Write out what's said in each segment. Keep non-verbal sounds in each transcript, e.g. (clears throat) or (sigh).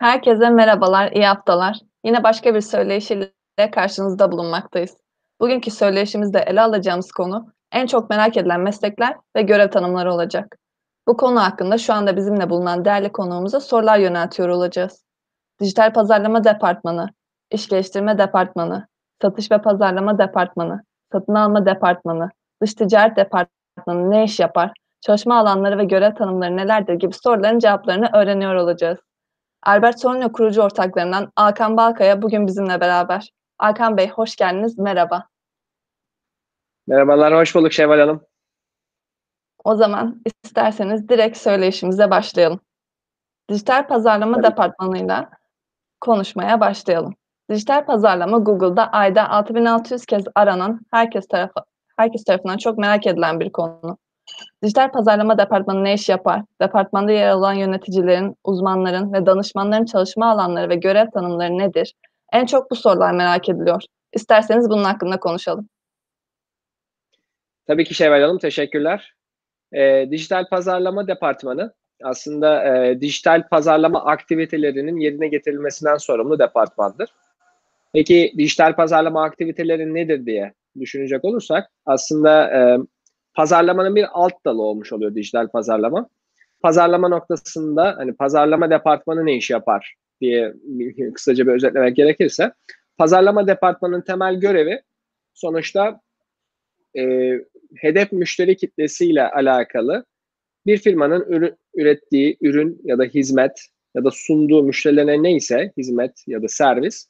Herkese merhabalar, iyi haftalar. Yine başka bir söyleşiyle karşınızda bulunmaktayız. Bugünkü söyleşimizde ele alacağımız konu en çok merak edilen meslekler ve görev tanımları olacak. Bu konu hakkında şu anda bizimle bulunan değerli konuğumuza sorular yöneltiyor olacağız. Dijital Pazarlama Departmanı, İş Geliştirme Departmanı, Satış ve Pazarlama Departmanı, Satın Alma Departmanı, Dış Ticaret Departmanı ne iş yapar, çalışma alanları ve görev tanımları nelerdir gibi soruların cevaplarını öğreniyor olacağız. Albert Solino kurucu ortaklarından Alkan Balkaya bugün bizimle beraber. Alkan Bey hoş geldiniz, merhaba. Merhabalar, hoş bulduk Şevval Hanım. O zaman isterseniz direkt söyleyişimize başlayalım. Dijital Pazarlama Tabii. Departmanı'yla konuşmaya başlayalım. Dijital pazarlama Google'da ayda 6600 kez aranan herkes tarafı herkes tarafından çok merak edilen bir konu. Dijital pazarlama departmanı ne iş yapar? Departmanda yer alan yöneticilerin, uzmanların ve danışmanların çalışma alanları ve görev tanımları nedir? En çok bu sorular merak ediliyor. İsterseniz bunun hakkında konuşalım. Tabii ki Şevval Hanım, teşekkürler. E, dijital pazarlama departmanı aslında e, dijital pazarlama aktivitelerinin yerine getirilmesinden sorumlu departmandır. Peki dijital pazarlama aktiviteleri nedir diye düşünecek olursak aslında e, pazarlamanın bir alt dalı olmuş oluyor dijital pazarlama. Pazarlama noktasında hani pazarlama departmanı ne iş yapar diye (laughs) kısaca bir özetlemek gerekirse pazarlama departmanının temel görevi sonuçta e, hedef müşteri kitlesiyle alakalı bir firmanın ürü, ürettiği ürün ya da hizmet ya da sunduğu müşterilerine neyse hizmet ya da servis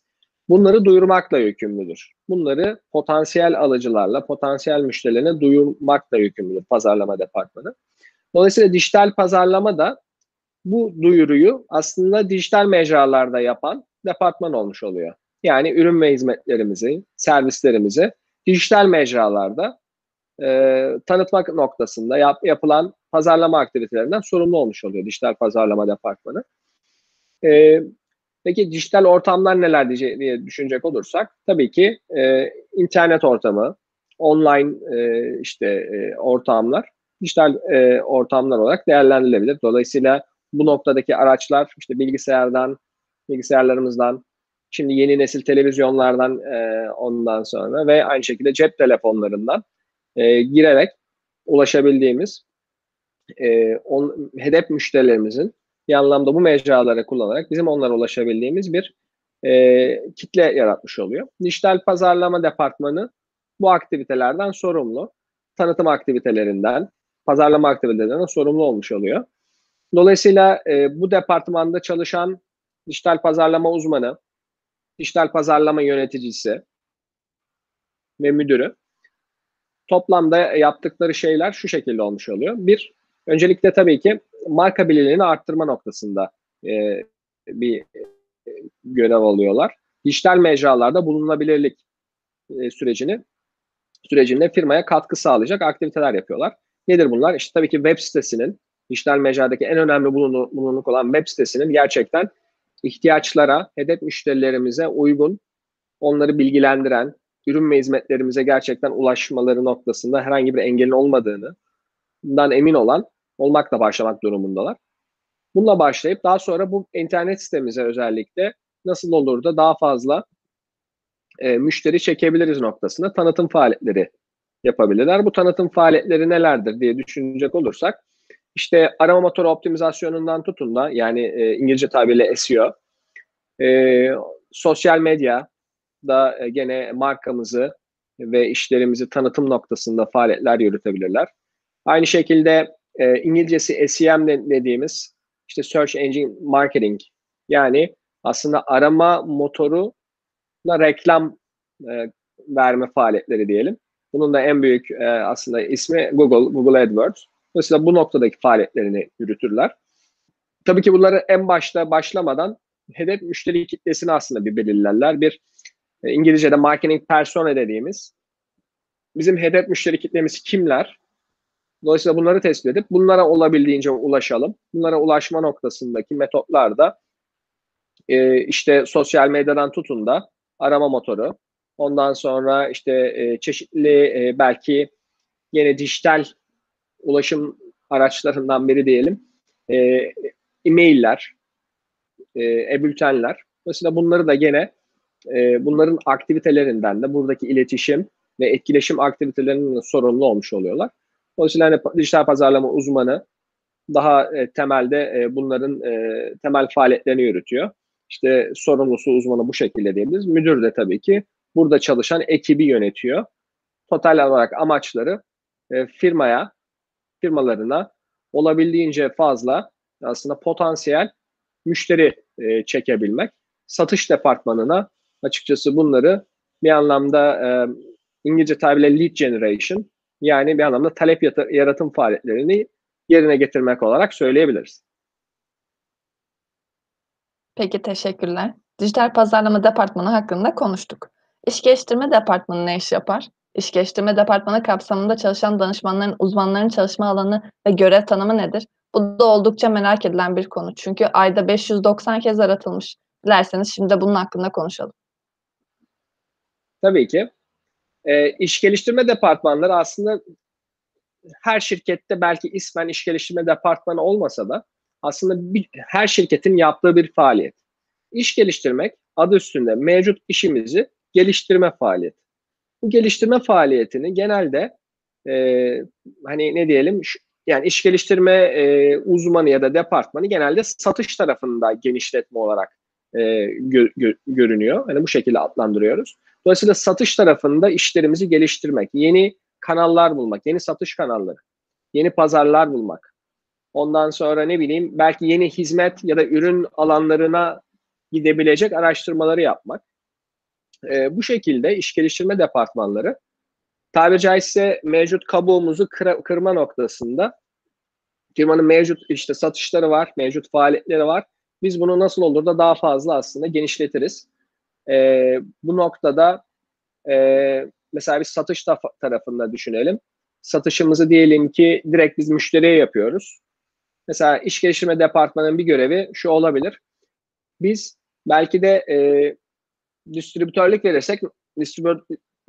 bunları duyurmakla yükümlüdür. Bunları potansiyel alıcılarla, potansiyel müşterilerine duyurmakla yükümlüdür pazarlama departmanı. Dolayısıyla dijital pazarlama da bu duyuruyu aslında dijital mecralarda yapan departman olmuş oluyor. Yani ürün ve hizmetlerimizi, servislerimizi dijital mecralarda e, tanıtmak noktasında yap, yapılan pazarlama aktivitelerinden sorumlu olmuş oluyor dijital pazarlama departmanı. E, Peki dijital ortamlar neler diye, düşünecek olursak tabii ki e, internet ortamı, online e, işte e, ortamlar dijital e, ortamlar olarak değerlendirilebilir. Dolayısıyla bu noktadaki araçlar işte bilgisayardan, bilgisayarlarımızdan, şimdi yeni nesil televizyonlardan e, ondan sonra ve aynı şekilde cep telefonlarından e, girerek ulaşabildiğimiz e, on, hedef müşterilerimizin bir anlamda bu mecraları kullanarak bizim onlara ulaşabildiğimiz bir e, kitle yaratmış oluyor. Dijital pazarlama departmanı bu aktivitelerden sorumlu. Tanıtım aktivitelerinden, pazarlama aktivitelerinden sorumlu olmuş oluyor. Dolayısıyla e, bu departmanda çalışan dijital pazarlama uzmanı, dijital pazarlama yöneticisi ve müdürü toplamda yaptıkları şeyler şu şekilde olmuş oluyor. Bir, öncelikle tabii ki marka bilinirliğini arttırma noktasında e, bir görev alıyorlar. Dijital mecralarda bulunabilirlik e, sürecini sürecinde firmaya katkı sağlayacak aktiviteler yapıyorlar. Nedir bunlar? İşte tabii ki web sitesinin, dijital mecradaki en önemli bulunurluk olan web sitesinin gerçekten ihtiyaçlara, hedef müşterilerimize uygun, onları bilgilendiren, ürün ve hizmetlerimize gerçekten ulaşmaları noktasında herhangi bir engelin olmadığını, emin olan olmakla başlamak durumundalar. Bununla başlayıp daha sonra bu internet sitemize özellikle nasıl olur da daha fazla e, müşteri çekebiliriz noktasında tanıtım faaliyetleri yapabilirler. Bu tanıtım faaliyetleri nelerdir diye düşünecek olursak işte arama motoru optimizasyonundan tutun da yani e, İngilizce tabirle SEO, e, sosyal medya da e, gene markamızı ve işlerimizi tanıtım noktasında faaliyetler yürütebilirler. Aynı şekilde e, İngilizcesi SEM dediğimiz işte Search Engine Marketing yani aslında arama motoruna reklam e, verme faaliyetleri diyelim. Bunun da en büyük e, aslında ismi Google, Google AdWords. Dolayısıyla bu noktadaki faaliyetlerini yürütürler. Tabii ki bunları en başta başlamadan hedef müşteri kitlesini aslında bir belirlerler. Bir e, İngilizce'de marketing persona dediğimiz bizim hedef müşteri kitlemiz kimler? Dolayısıyla bunları tespit edip bunlara olabildiğince ulaşalım. Bunlara ulaşma noktasındaki metotlar da e, işte sosyal medyadan tutun da arama motoru. Ondan sonra işte e, çeşitli e, belki yine dijital ulaşım araçlarından biri diyelim. E, e-mailler, e, e-bültenler. Dolayısıyla bunları da gene e, bunların aktivitelerinden de buradaki iletişim ve etkileşim aktivitelerinin sorumlu olmuş oluyorlar. Dolayısıyla hani dijital pazarlama uzmanı daha e, temelde e, bunların e, temel faaliyetlerini yürütüyor. İşte sorumlusu uzmanı bu şekilde diyebiliriz. Müdür de tabii ki burada çalışan ekibi yönetiyor. Total olarak amaçları e, firmaya, firmalarına olabildiğince fazla aslında potansiyel müşteri e, çekebilmek. Satış departmanına açıkçası bunları bir anlamda e, İngilizce tabirle lead generation yani bir anlamda talep yaratım faaliyetlerini yerine getirmek olarak söyleyebiliriz. Peki teşekkürler. Dijital pazarlama departmanı hakkında konuştuk. İş geliştirme departmanı ne iş yapar? İş geliştirme departmanı kapsamında çalışan danışmanların, uzmanların çalışma alanı ve görev tanımı nedir? Bu da oldukça merak edilen bir konu. Çünkü ayda 590 kez aratılmış. Dilerseniz şimdi bunun hakkında konuşalım. Tabii ki. E, iş geliştirme departmanları aslında her şirkette belki ismen iş geliştirme departmanı olmasa da aslında bir, her şirketin yaptığı bir faaliyet. İş geliştirmek adı üstünde mevcut işimizi geliştirme faaliyeti. Bu geliştirme faaliyetini genelde e, hani ne diyelim şu, yani iş geliştirme e, uzmanı ya da departmanı genelde satış tarafında genişletme olarak e, gö, gö, görünüyor. Hani bu şekilde adlandırıyoruz. Dolayısıyla satış tarafında işlerimizi geliştirmek, yeni kanallar bulmak, yeni satış kanalları, yeni pazarlar bulmak. Ondan sonra ne bileyim belki yeni hizmet ya da ürün alanlarına gidebilecek araştırmaları yapmak. E, bu şekilde iş geliştirme departmanları tabiri caizse mevcut kabuğumuzu kır, kırma noktasında firmanın mevcut işte satışları var, mevcut faaliyetleri var. Biz bunu nasıl olur da daha fazla aslında genişletiriz. E, bu noktada e, mesela bir satış tarafında düşünelim. Satışımızı diyelim ki direkt biz müşteriye yapıyoruz. Mesela iş geliştirme departmanının bir görevi şu olabilir. Biz belki de e, distribütörlük verirsek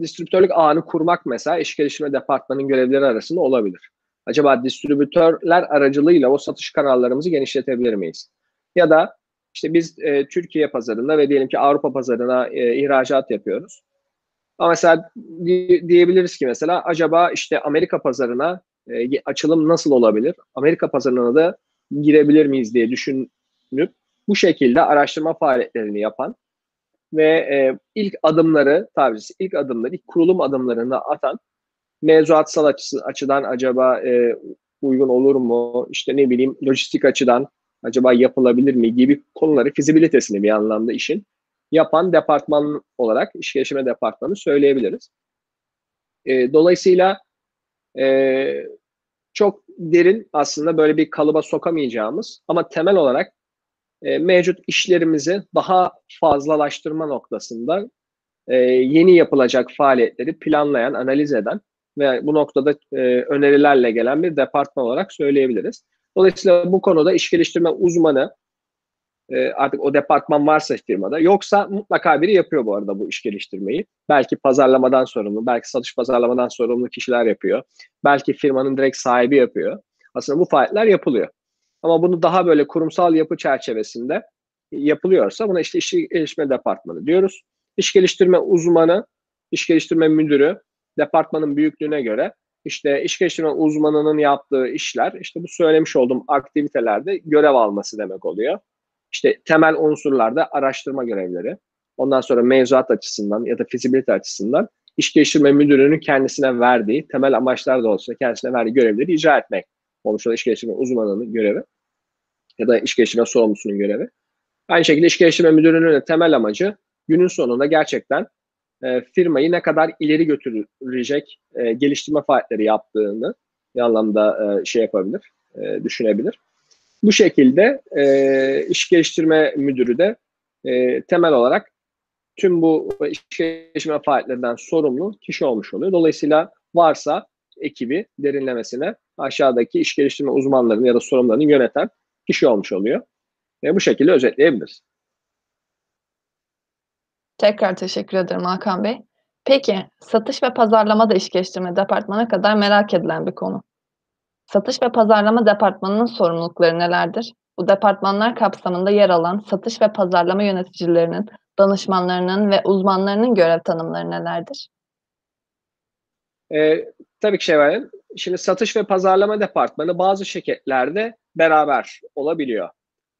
distribütörlük ağını kurmak mesela iş geliştirme departmanının görevleri arasında olabilir. Acaba distribütörler aracılığıyla o satış kanallarımızı genişletebilir miyiz? Ya da işte biz e, Türkiye pazarında ve diyelim ki Avrupa pazarına e, ihracat yapıyoruz. Ama mesela diyebiliriz ki mesela acaba işte Amerika pazarına e, açılım nasıl olabilir? Amerika pazarına da girebilir miyiz diye düşünüp bu şekilde araştırma faaliyetlerini yapan ve e, ilk adımları tabirisi ilk adımları, ilk kurulum adımlarını atan mevzuatsal açısı, açıdan acaba e, uygun olur mu? İşte ne bileyim lojistik açıdan acaba yapılabilir mi gibi konuları fizibilitesini bir anlamda işin yapan departman olarak iş geliştirme departmanı söyleyebiliriz. E, dolayısıyla e, çok derin aslında böyle bir kalıba sokamayacağımız ama temel olarak e, mevcut işlerimizi daha fazlalaştırma noktasında e, yeni yapılacak faaliyetleri planlayan, analiz eden ve bu noktada e, önerilerle gelen bir departman olarak söyleyebiliriz. Dolayısıyla bu konuda iş geliştirme uzmanı e, artık o departman varsa firmada yoksa mutlaka biri yapıyor bu arada bu iş geliştirmeyi. Belki pazarlamadan sorumlu, belki satış pazarlamadan sorumlu kişiler yapıyor. Belki firmanın direkt sahibi yapıyor. Aslında bu faaliyetler yapılıyor. Ama bunu daha böyle kurumsal yapı çerçevesinde yapılıyorsa buna işte iş geliştirme departmanı diyoruz. İş geliştirme uzmanı, iş geliştirme müdürü departmanın büyüklüğüne göre işte iş geliştirme uzmanının yaptığı işler işte bu söylemiş olduğum aktivitelerde görev alması demek oluyor. İşte temel unsurlarda araştırma görevleri, ondan sonra mevzuat açısından ya da fizibilite açısından iş geliştirme müdürünün kendisine verdiği temel amaçlar da olsa kendisine verdiği görevleri icra etmek olmuş olan iş geliştirme uzmanının görevi ya da iş geliştirme sorumlusunun görevi. Aynı şekilde iş geliştirme müdürünün de temel amacı günün sonunda gerçekten e, firmayı ne kadar ileri götürecek e, geliştirme faaliyetleri yaptığını bir anlamda e, şey yapabilir, e, düşünebilir. Bu şekilde e, iş geliştirme müdürü de e, temel olarak tüm bu iş geliştirme faaliyetlerinden sorumlu kişi olmuş oluyor. Dolayısıyla varsa ekibi derinlemesine aşağıdaki iş geliştirme uzmanlarını ya da sorumlularını yöneten kişi olmuş oluyor. Ve bu şekilde özetleyebiliriz. Tekrar teşekkür ederim Hakan Bey. Peki, satış ve pazarlama da iş geliştirme departmanı kadar merak edilen bir konu. Satış ve pazarlama departmanının sorumlulukları nelerdir? Bu departmanlar kapsamında yer alan satış ve pazarlama yöneticilerinin, danışmanlarının ve uzmanlarının görev tanımları nelerdir? Ee, tabii ki Şevval'in. Şimdi satış ve pazarlama departmanı bazı şirketlerde beraber olabiliyor.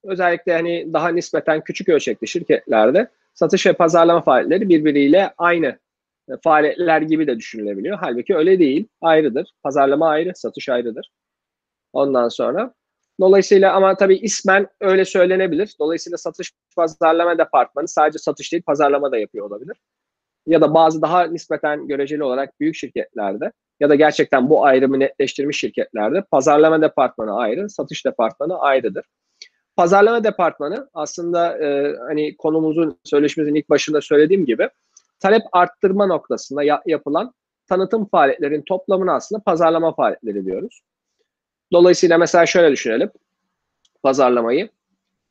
Özellikle hani daha nispeten küçük ölçekli şirketlerde satış ve pazarlama faaliyetleri birbiriyle aynı faaliyetler gibi de düşünülebiliyor. Halbuki öyle değil. Ayrıdır. Pazarlama ayrı, satış ayrıdır. Ondan sonra Dolayısıyla ama tabii ismen öyle söylenebilir. Dolayısıyla satış pazarlama departmanı sadece satış değil pazarlama da yapıyor olabilir. Ya da bazı daha nispeten göreceli olarak büyük şirketlerde ya da gerçekten bu ayrımı netleştirmiş şirketlerde pazarlama departmanı ayrı, satış departmanı ayrıdır. Pazarlama departmanı aslında e, hani konumuzun söyleşimizin ilk başında söylediğim gibi talep arttırma noktasında ya, yapılan tanıtım faaliyetlerin toplamını aslında pazarlama faaliyetleri diyoruz. Dolayısıyla mesela şöyle düşünelim pazarlamayı.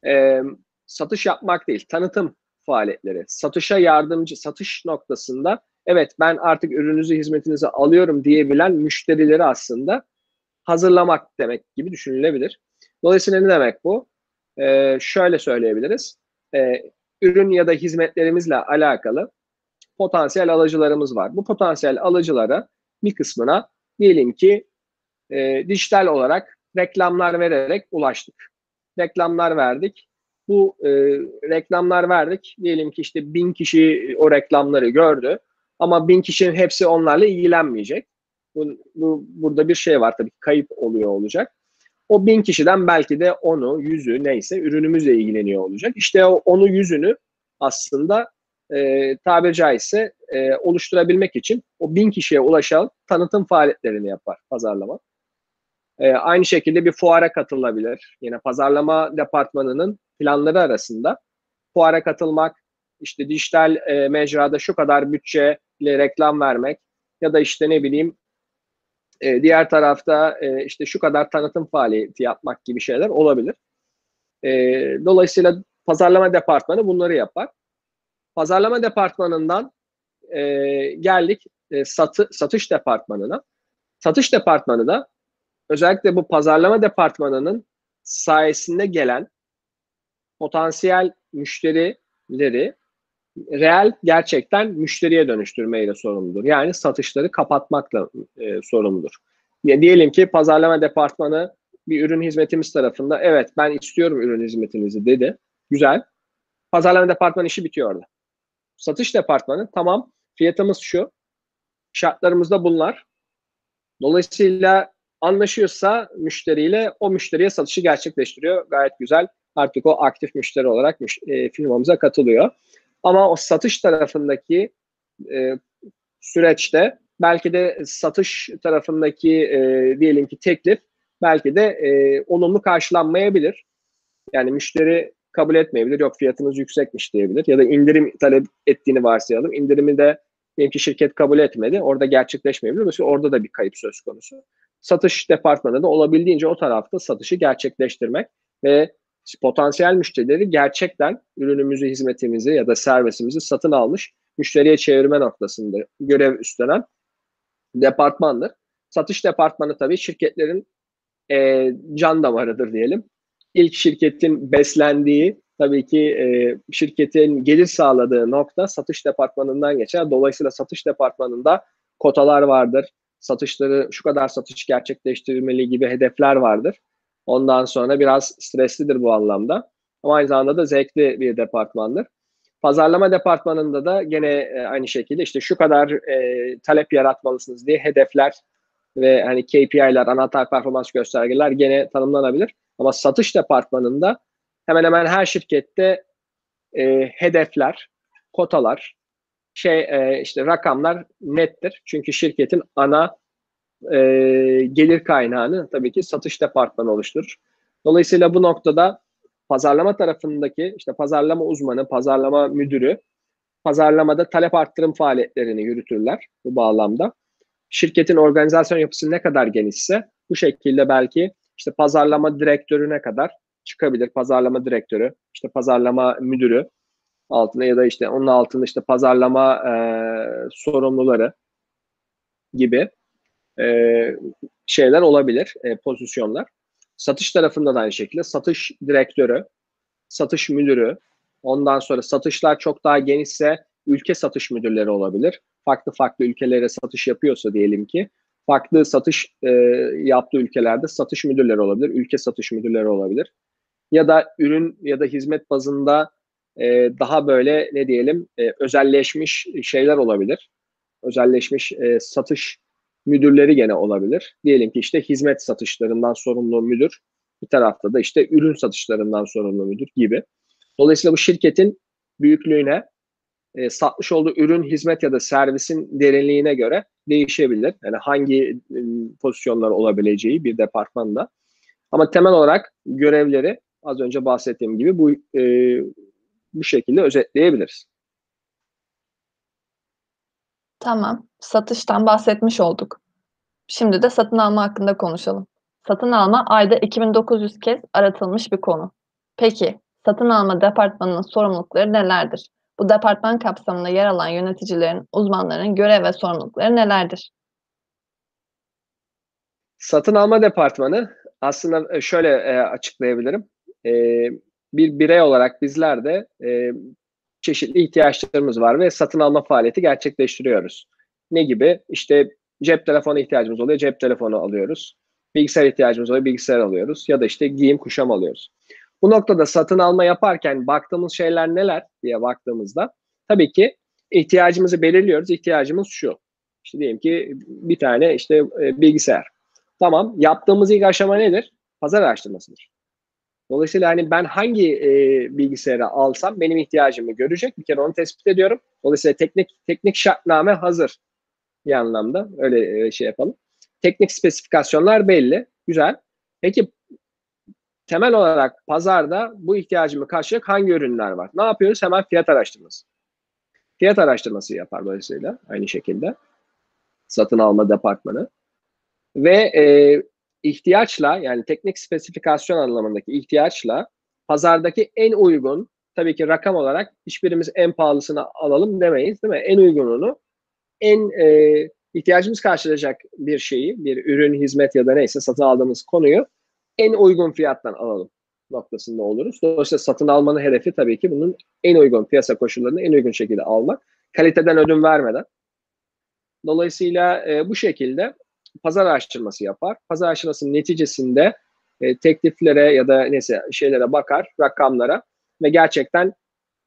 E, satış yapmak değil, tanıtım faaliyetleri. Satışa yardımcı, satış noktasında evet ben artık ürününüzü, hizmetinizi alıyorum diyebilen müşterileri aslında hazırlamak demek gibi düşünülebilir. Dolayısıyla ne demek bu? Ee, şöyle söyleyebiliriz. Ee, ürün ya da hizmetlerimizle alakalı potansiyel alıcılarımız var. Bu potansiyel alıcılara bir kısmına diyelim ki e, dijital olarak reklamlar vererek ulaştık. Reklamlar verdik. Bu e, reklamlar verdik. Diyelim ki işte bin kişi o reklamları gördü. Ama bin kişinin hepsi onlarla ilgilenmeyecek. Bu, bu, burada bir şey var tabii kayıp oluyor olacak. O bin kişiden belki de onu, yüzü neyse ürünümüzle ilgileniyor olacak. İşte o onu, yüzünü aslında e, tabiri caizse e, oluşturabilmek için o bin kişiye ulaşan tanıtım faaliyetlerini yapar pazarlama. E, aynı şekilde bir fuara katılabilir. Yine pazarlama departmanının planları arasında fuara katılmak, işte dijital e, mecrada şu kadar bütçeyle reklam vermek ya da işte ne bileyim e, diğer tarafta e, işte şu kadar tanıtım faaliyeti yapmak gibi şeyler olabilir. E, dolayısıyla pazarlama departmanı bunları yapar. Pazarlama departmanından e, geldik e, satı, satış departmanına. Satış departmanı da özellikle bu pazarlama departmanının sayesinde gelen potansiyel müşterileri reel gerçekten müşteriye dönüştürmeyle sorumludur. Yani satışları kapatmakla e, sorumludur. Ya diyelim ki pazarlama departmanı bir ürün hizmetimiz tarafında evet ben istiyorum ürün hizmetinizi dedi. Güzel. Pazarlama departmanı işi bitiyor orada. Satış departmanı tamam fiyatımız şu. Şartlarımız da bunlar. Dolayısıyla anlaşıyorsa müşteriyle o müşteriye satışı gerçekleştiriyor. Gayet güzel. Artık o aktif müşteri olarak e, firmamıza katılıyor. Ama o satış tarafındaki e, süreçte belki de satış tarafındaki e, diyelim ki teklif belki de e, olumlu karşılanmayabilir. Yani müşteri kabul etmeyebilir. Yok fiyatınız yüksekmiş diyebilir. Ya da indirim talep ettiğini varsayalım. İndirimi de diyelim ki şirket kabul etmedi. Orada gerçekleşmeyebilir. Mesela orada da bir kayıp söz konusu. Satış departmanı da olabildiğince o tarafta satışı gerçekleştirmek ve potansiyel müşterileri gerçekten ürünümüzü, hizmetimizi ya da servisimizi satın almış müşteriye çevirme noktasında görev üstlenen departmandır. Satış departmanı tabii şirketlerin e, can damarıdır diyelim. İlk şirketin beslendiği tabii ki e, şirketin gelir sağladığı nokta satış departmanından geçer. Dolayısıyla satış departmanında kotalar vardır. Satışları şu kadar satış gerçekleştirmeli gibi hedefler vardır. Ondan sonra biraz streslidir bu anlamda. Ama aynı zamanda da zevkli bir departmandır. Pazarlama departmanında da gene e, aynı şekilde işte şu kadar e, talep yaratmalısınız diye hedefler ve hani KPI'ler, anahtar performans göstergeler gene tanımlanabilir. Ama satış departmanında hemen hemen her şirkette e, hedefler, kotalar, şey e, işte rakamlar nettir. Çünkü şirketin ana e, gelir kaynağını tabii ki satış departmanı oluşturur. Dolayısıyla bu noktada pazarlama tarafındaki işte pazarlama uzmanı, pazarlama müdürü pazarlamada talep arttırım faaliyetlerini yürütürler bu bağlamda. Şirketin organizasyon yapısı ne kadar genişse bu şekilde belki işte pazarlama direktörüne kadar çıkabilir. Pazarlama direktörü, işte pazarlama müdürü altında ya da işte onun altında işte pazarlama e, sorumluları gibi e, şeyler olabilir, e, pozisyonlar. Satış tarafında da aynı şekilde satış direktörü, satış müdürü, ondan sonra satışlar çok daha genişse ülke satış müdürleri olabilir. Farklı farklı ülkelere satış yapıyorsa diyelim ki farklı satış e, yaptığı ülkelerde satış müdürleri olabilir, ülke satış müdürleri olabilir. Ya da ürün ya da hizmet bazında e, daha böyle ne diyelim e, özelleşmiş şeyler olabilir. Özelleşmiş e, satış müdürleri gene olabilir. Diyelim ki işte hizmet satışlarından sorumlu müdür, bir tarafta da işte ürün satışlarından sorumlu müdür gibi. Dolayısıyla bu şirketin büyüklüğüne, e, satmış olduğu ürün, hizmet ya da servisin derinliğine göre değişebilir. Yani hangi e, pozisyonlar olabileceği bir departmanda. Ama temel olarak görevleri az önce bahsettiğim gibi bu e, bu şekilde özetleyebiliriz. Tamam. Satıştan bahsetmiş olduk. Şimdi de satın alma hakkında konuşalım. Satın alma ayda 2900 kez aratılmış bir konu. Peki, satın alma departmanının sorumlulukları nelerdir? Bu departman kapsamında yer alan yöneticilerin, uzmanların görev ve sorumlulukları nelerdir? Satın alma departmanı aslında e, şöyle e, açıklayabilirim. E, bir birey olarak bizler de çeşitli ihtiyaçlarımız var ve satın alma faaliyeti gerçekleştiriyoruz. Ne gibi? İşte cep telefonu ihtiyacımız oluyor, cep telefonu alıyoruz. Bilgisayar ihtiyacımız oluyor, bilgisayar alıyoruz. Ya da işte giyim kuşam alıyoruz. Bu noktada satın alma yaparken baktığımız şeyler neler diye baktığımızda tabii ki ihtiyacımızı belirliyoruz. İhtiyacımız şu. İşte diyelim ki bir tane işte e, bilgisayar. Tamam. Yaptığımız ilk aşama nedir? Pazar araştırmasıdır. Dolayısıyla hani ben hangi e, bilgisayarı alsam benim ihtiyacımı görecek. Bir kere onu tespit ediyorum. Dolayısıyla teknik teknik şartname hazır bir anlamda. Öyle e, şey yapalım. Teknik spesifikasyonlar belli. Güzel. Peki temel olarak pazarda bu ihtiyacımı karşılayacak hangi ürünler var? Ne yapıyoruz? Hemen fiyat araştırması. Fiyat araştırması yapar dolayısıyla aynı şekilde. Satın alma departmanı. Ve e, ihtiyaçla yani teknik spesifikasyon anlamındaki ihtiyaçla pazardaki en uygun tabii ki rakam olarak hiçbirimiz en pahalısını alalım demeyiz değil mi? En uygununu en e, ihtiyacımız karşılayacak bir şeyi, bir ürün, hizmet ya da neyse satın aldığımız konuyu en uygun fiyattan alalım noktasında oluruz. Dolayısıyla satın almanın hedefi tabii ki bunun en uygun piyasa koşullarını en uygun şekilde almak. Kaliteden ödün vermeden. Dolayısıyla e, bu şekilde pazar araştırması yapar. Pazar araştırmasının neticesinde e, tekliflere ya da neyse şeylere bakar, rakamlara ve gerçekten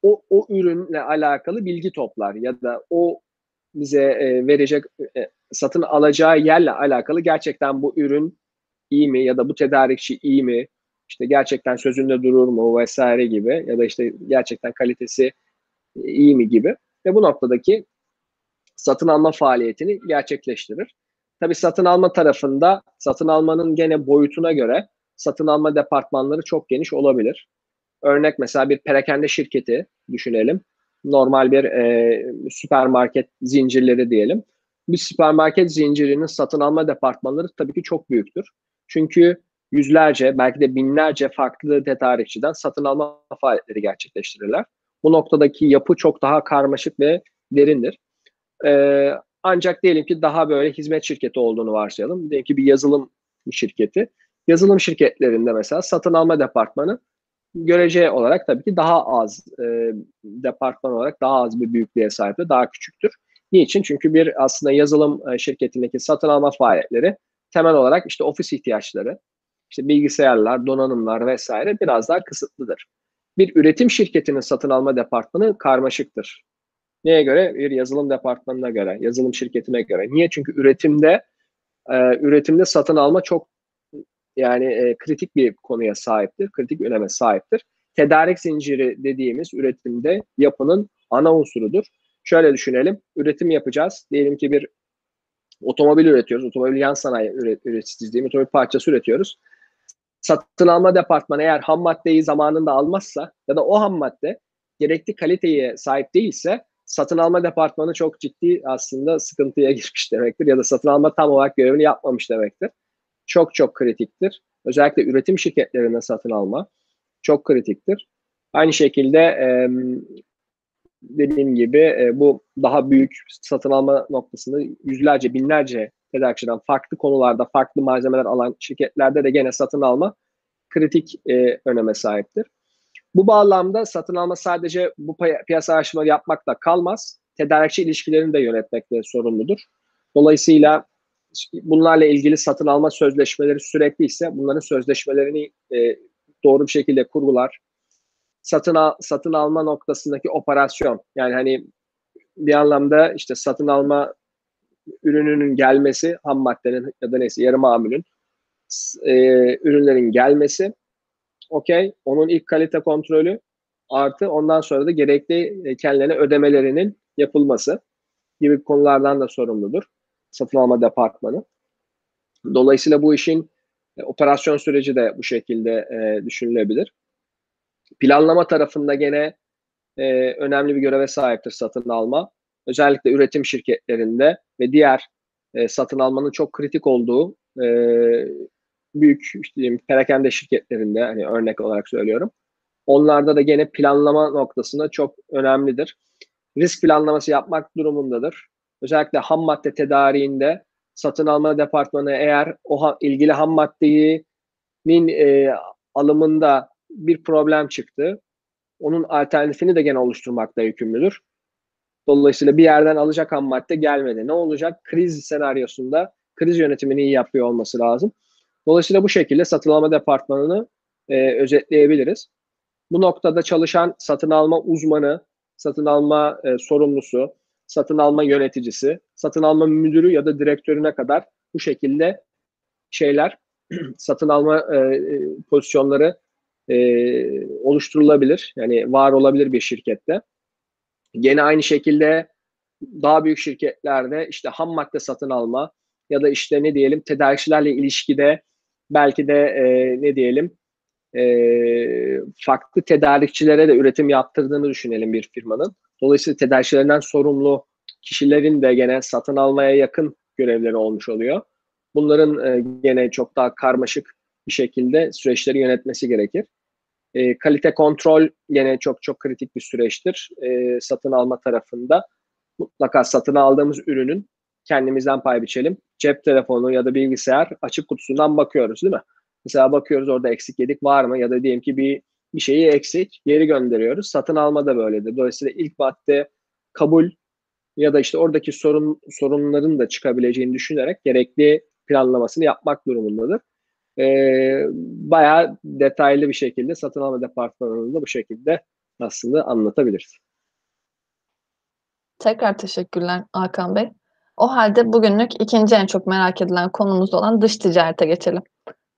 o, o ürünle alakalı bilgi toplar ya da o bize e, verecek e, satın alacağı yerle alakalı gerçekten bu ürün iyi mi ya da bu tedarikçi iyi mi? İşte gerçekten sözünde durur mu vesaire gibi ya da işte gerçekten kalitesi iyi mi gibi ve bu noktadaki satın alma faaliyetini gerçekleştirir. Tabii satın alma tarafında satın almanın gene boyutuna göre satın alma departmanları çok geniş olabilir. Örnek mesela bir perakende şirketi düşünelim. Normal bir e, süpermarket zincirleri diyelim. Bir süpermarket zincirinin satın alma departmanları tabii ki çok büyüktür. Çünkü yüzlerce belki de binlerce farklı tedarikçiden satın alma faaliyetleri gerçekleştirirler. Bu noktadaki yapı çok daha karmaşık ve derindir. Ee, ancak diyelim ki daha böyle hizmet şirketi olduğunu varsayalım. Diyelim ki bir yazılım şirketi. Yazılım şirketlerinde mesela satın alma departmanı görece olarak tabii ki daha az e, departman olarak daha az bir büyüklüğe sahiptir, daha küçüktür. Niçin? Çünkü bir aslında yazılım e, şirketindeki satın alma faaliyetleri temel olarak işte ofis ihtiyaçları, işte bilgisayarlar, donanımlar vesaire biraz daha kısıtlıdır. Bir üretim şirketinin satın alma departmanı karmaşıktır. Neye göre? Bir yazılım departmanına göre, yazılım şirketine göre. Niye? Çünkü üretimde e, üretimde satın alma çok yani e, kritik bir konuya sahiptir, kritik öneme sahiptir. Tedarik zinciri dediğimiz üretimde yapının ana unsurudur. Şöyle düşünelim, üretim yapacağız. Diyelim ki bir otomobil üretiyoruz, otomobil yan sanayi üreticisi değil, otomobil parçası üretiyoruz. Satın alma departmanı eğer ham maddeyi zamanında almazsa ya da o ham madde gerekli kaliteye sahip değilse satın alma departmanı çok ciddi aslında sıkıntıya (laughs) girmiş demektir ya da satın alma tam olarak görevini yapmamış demektir. Çok çok kritiktir. Özellikle üretim şirketlerine satın alma çok kritiktir. Aynı şekilde dediğim gibi e, bu daha büyük satın alma noktasında yüzlerce, binlerce tedarikçiden farklı konularda farklı malzemeler alan şirketlerde de gene satın alma kritik e, öneme sahiptir. Bu bağlamda satın alma sadece bu piyasa araştırmaları yapmakla kalmaz. Tedarikçi ilişkilerini de yönetmekle sorumludur. Dolayısıyla bunlarla ilgili satın alma sözleşmeleri sürekli ise bunların sözleşmelerini e, doğru bir şekilde kurgular. Satın al, satın alma noktasındaki operasyon yani hani bir anlamda işte satın alma ürününün gelmesi, ham maddenin ya da neyse yarı mamulün e, ürünlerin gelmesi, okey, onun ilk kalite kontrolü artı ondan sonra da gerekli e, kendilerine ödemelerinin yapılması gibi konulardan da sorumludur satın alma departmanı. Dolayısıyla bu işin e, operasyon süreci de bu şekilde e, düşünülebilir. Planlama tarafında gene önemli bir göreve sahiptir satın alma. Özellikle üretim şirketlerinde ve diğer satın almanın çok kritik olduğu büyük işte diyeyim, perakende şirketlerinde hani örnek olarak söylüyorum. Onlarda da gene planlama noktasında çok önemlidir. Risk planlaması yapmak durumundadır. Özellikle ham madde tedariğinde satın alma departmanı eğer o ha, ilgili ham maddenin e, alımında bir problem çıktı. Onun alternatifini de gene oluşturmakla yükümlüdür. Dolayısıyla bir yerden alacak ham madde gelmedi. Ne olacak? Kriz senaryosunda kriz yönetimini iyi yapıyor olması lazım. Dolayısıyla bu şekilde satın alma departmanını e, özetleyebiliriz. Bu noktada çalışan satın alma uzmanı, satın alma e, sorumlusu, satın alma yöneticisi, satın alma müdürü ya da direktörüne kadar bu şekilde şeyler, (clears throat) satın alma e, e, pozisyonları e, oluşturulabilir. Yani var olabilir bir şirkette. Gene aynı şekilde daha büyük şirketlerde işte ham madde satın alma ya da işte ne diyelim tedarikçilerle ilişkide belki de e, ne diyelim e, farklı tedarikçilere de üretim yaptırdığını düşünelim bir firmanın. Dolayısıyla tedarikçilerinden sorumlu kişilerin de gene satın almaya yakın görevleri olmuş oluyor. Bunların e, gene çok daha karmaşık bir şekilde süreçleri yönetmesi gerekir. E, kalite kontrol gene çok çok kritik bir süreçtir e, satın alma tarafında. Mutlaka satın aldığımız ürünün kendimizden pay biçelim. Cep telefonu ya da bilgisayar açık kutusundan bakıyoruz değil mi? Mesela bakıyoruz orada eksik yedik var mı ya da diyelim ki bir bir şeyi eksik geri gönderiyoruz. Satın alma da böyledir. Dolayısıyla ilk madde kabul ya da işte oradaki sorun sorunların da çıkabileceğini düşünerek gerekli planlamasını yapmak durumundadır. Ee, bayağı detaylı bir şekilde satın alma departmanında bu şekilde aslında anlatabiliriz. Tekrar teşekkürler Hakan Bey. O halde bugünlük ikinci en çok merak edilen konumuz olan dış ticarete geçelim.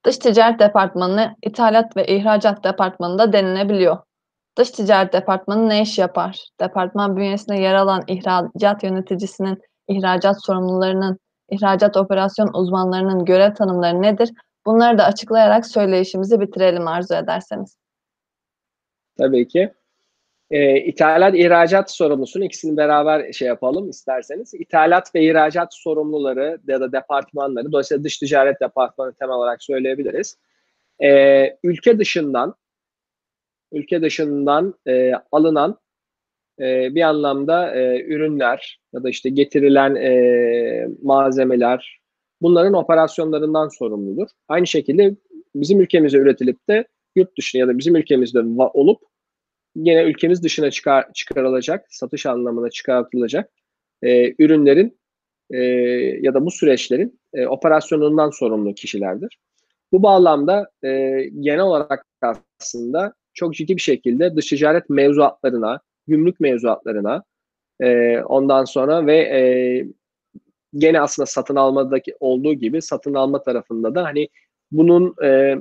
Dış ticaret departmanı ithalat ve ihracat departmanında denilebiliyor. Dış ticaret departmanı ne iş yapar? Departman bünyesinde yer alan ihracat yöneticisinin, ihracat sorumlularının, ihracat operasyon uzmanlarının görev tanımları nedir? Bunları da açıklayarak söyleyişimizi bitirelim arzu ederseniz. Tabii ki. E, ithalat, ihracat sorumlusunu ikisini beraber şey yapalım isterseniz. İthalat ve ihracat sorumluları ya da departmanları, dolayısıyla dış ticaret departmanı temel olarak söyleyebiliriz. E, ülke dışından ülke dışından e, alınan e, bir anlamda e, ürünler ya da işte getirilen e, malzemeler bunların operasyonlarından sorumludur. Aynı şekilde bizim ülkemizde üretilip de yurt dışına ya da bizim ülkemizde olup yine ülkemiz dışına çıkar, çıkarılacak, satış anlamına çıkartılacak e, ürünlerin e, ya da bu süreçlerin e, operasyonundan sorumlu kişilerdir. Bu bağlamda e, genel olarak aslında çok ciddi bir şekilde dış ticaret mevzuatlarına, gümrük mevzuatlarına e, ondan sonra ve e, gene aslında satın almadaki olduğu gibi satın alma tarafında da hani bunun e,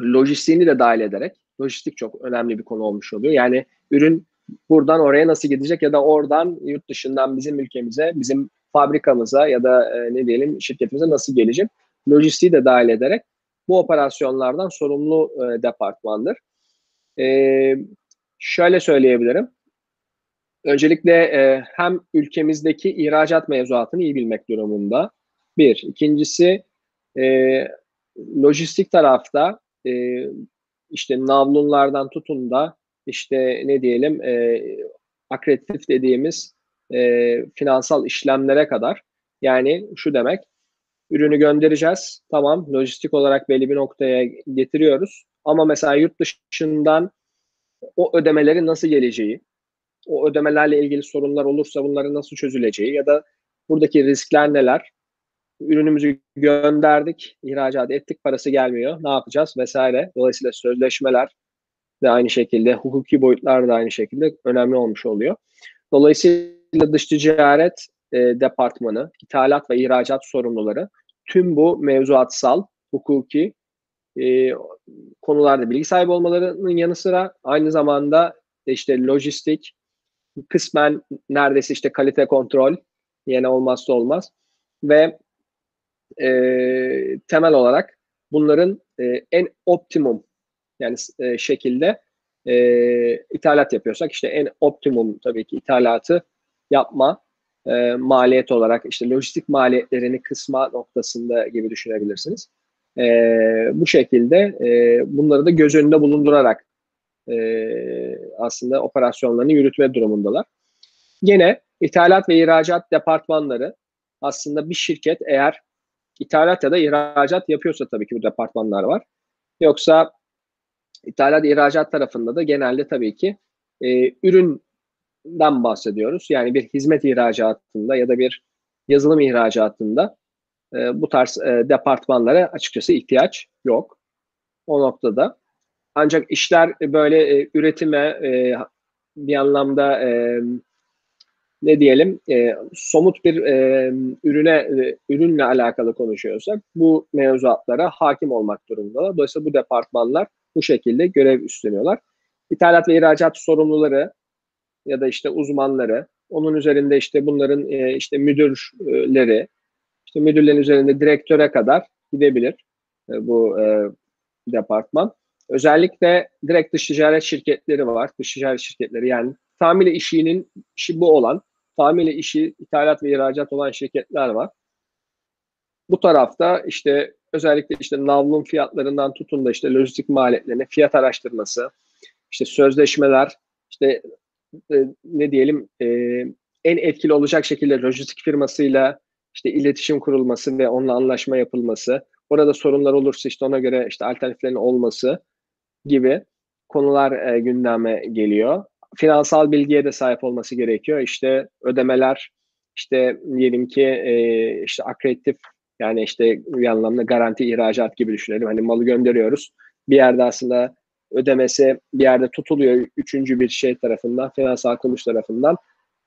lojistiğini de dahil ederek lojistik çok önemli bir konu olmuş oluyor. Yani ürün buradan oraya nasıl gidecek ya da oradan yurt dışından bizim ülkemize, bizim fabrikamıza ya da e, ne diyelim şirketimize nasıl gelecek? Lojistiği de dahil ederek bu operasyonlardan sorumlu e, departmandır. E, şöyle söyleyebilirim. Öncelikle e, hem ülkemizdeki ihracat mevzuatını iyi bilmek durumunda. Bir. İkincisi e, lojistik tarafta e, işte navlunlardan tutun da işte ne diyelim e, akreditif dediğimiz e, finansal işlemlere kadar yani şu demek ürünü göndereceğiz. Tamam, lojistik olarak belli bir noktaya getiriyoruz. Ama mesela yurt dışından o ödemelerin nasıl geleceği, o ödemelerle ilgili sorunlar olursa bunların nasıl çözüleceği ya da buradaki riskler neler? Ürünümüzü gönderdik, ihracat ettik, parası gelmiyor. Ne yapacağız vesaire. Dolayısıyla sözleşmeler de aynı şekilde, hukuki boyutlar da aynı şekilde önemli olmuş oluyor. Dolayısıyla dış ticaret e, departmanı, ithalat ve ihracat sorumluları tüm bu mevzuatsal, hukuki e, konularda bilgi sahibi olmalarının yanı sıra aynı zamanda işte lojistik, kısmen neredeyse işte kalite kontrol yine olmazsa olmaz ve e, temel olarak bunların e, en optimum yani e, şekilde e, ithalat yapıyorsak işte en optimum tabii ki ithalatı yapma e, maliyet olarak işte lojistik maliyetlerini kısma noktasında gibi düşünebilirsiniz. E, bu şekilde e, bunları da göz önünde bulundurarak e, aslında operasyonlarını yürütme durumundalar. Yine ithalat ve ihracat departmanları aslında bir şirket eğer ithalat ya da ihracat yapıyorsa tabii ki bu departmanlar var. Yoksa ithalat ihracat tarafında da genelde tabii ki e, üründen bahsediyoruz. Yani bir hizmet ihracatında ya da bir yazılım ihracatında e, bu tarz e, departmanlara açıkçası ihtiyaç yok. O noktada. Ancak işler böyle e, üretime e, bir anlamda e, ne diyelim e, somut bir e, ürüne e, ürünle alakalı konuşuyorsak bu mevzuatlara hakim olmak durumundalar. Dolayısıyla bu departmanlar bu şekilde görev üstleniyorlar. İthalat ve ihracat sorumluları ya da işte uzmanları, onun üzerinde işte bunların e, işte müdürleri, işte müdürlerin üzerinde direktöre kadar gidebilir e, bu e, departman. Özellikle direkt dış ticaret şirketleri var. Dış ticaret şirketleri yani tamile işinin işi bu olan, tamile işi ithalat ve ihracat olan şirketler var. Bu tarafta işte özellikle işte navlun fiyatlarından tutun da işte lojistik maliyetlerine fiyat araştırması, işte sözleşmeler, işte e, ne diyelim e, en etkili olacak şekilde lojistik firmasıyla işte iletişim kurulması ve onunla anlaşma yapılması, orada sorunlar olursa işte ona göre işte alternatiflerin olması gibi konular e, gündeme geliyor. Finansal bilgiye de sahip olması gerekiyor. İşte ödemeler, işte diyelim ki e, işte akreditif yani işte bir anlamda garanti ihracat gibi düşünelim. Hani malı gönderiyoruz. Bir yerde aslında ödemesi bir yerde tutuluyor üçüncü bir şey tarafından, finansal kuruluş tarafından.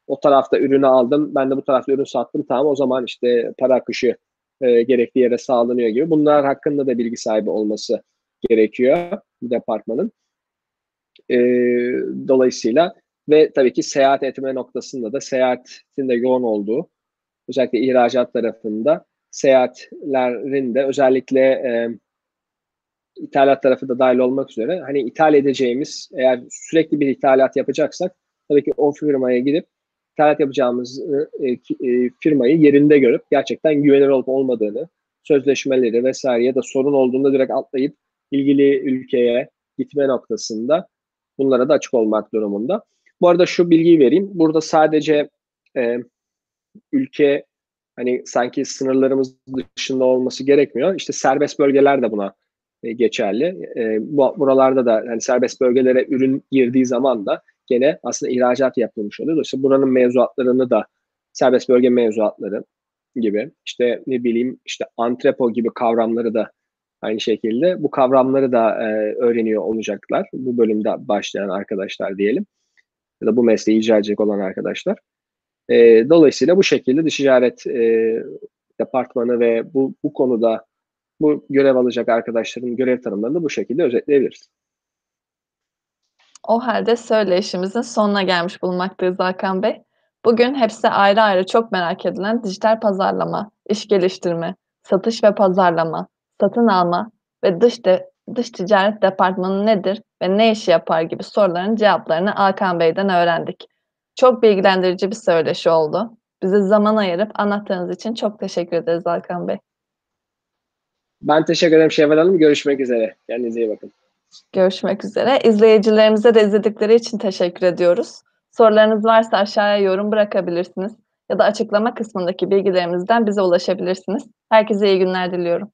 O tarafta ürünü aldım, ben de bu tarafta ürün sattım. Tamam o zaman işte para akışı e, gerekli yere sağlanıyor gibi. Bunlar hakkında da bilgi sahibi olması gerekiyor departmanın. E, dolayısıyla ve tabii ki seyahat etme noktasında da seyahatin de yoğun olduğu özellikle ihracat tarafında seyahatlerin de özellikle e, ithalat tarafı da dahil olmak üzere hani ithal edeceğimiz eğer sürekli bir ithalat yapacaksak tabii ki o firmaya gidip ithalat yapacağımız e, e, firmayı yerinde görüp gerçekten güvenilir olup olmadığını sözleşmeleri vesaire ya da sorun olduğunda direkt atlayıp ilgili ülkeye gitme noktasında bunlara da açık olmak durumunda. Bu arada şu bilgiyi vereyim. Burada sadece e, ülke hani sanki sınırlarımız dışında olması gerekmiyor. İşte serbest bölgeler de buna e, geçerli. E, bu, buralarda da hani serbest bölgelere ürün girdiği zaman da gene aslında ihracat yapılmış oluyor. Dolayısıyla buranın mevzuatlarını da serbest bölge mevzuatları gibi işte ne bileyim işte antrepo gibi kavramları da aynı şekilde bu kavramları da e, öğreniyor olacaklar. Bu bölümde başlayan arkadaşlar diyelim ya da bu mesleği icra edecek olan arkadaşlar. E, dolayısıyla bu şekilde dış ticaret e, departmanı ve bu, bu konuda bu görev alacak arkadaşların görev tanımlarını bu şekilde özetleyebiliriz. O halde söyleşimizin sonuna gelmiş bulunmaktayız Hakan Bey. Bugün hepsi ayrı ayrı çok merak edilen dijital pazarlama, iş geliştirme, satış ve pazarlama, satın alma ve dış de, dış ticaret departmanı nedir ve ne işi yapar gibi soruların cevaplarını Hakan Bey'den öğrendik. Çok bilgilendirici bir söyleşi oldu. Bize zaman ayırıp anlattığınız için çok teşekkür ederiz Hakan Bey. Ben teşekkür ederim Şevval Hanım. Görüşmek üzere. Kendinize iyi bakın. Görüşmek üzere. İzleyicilerimize de izledikleri için teşekkür ediyoruz. Sorularınız varsa aşağıya yorum bırakabilirsiniz. ya da açıklama kısmındaki bilgilerimizden bize ulaşabilirsiniz. Herkese iyi günler diliyorum.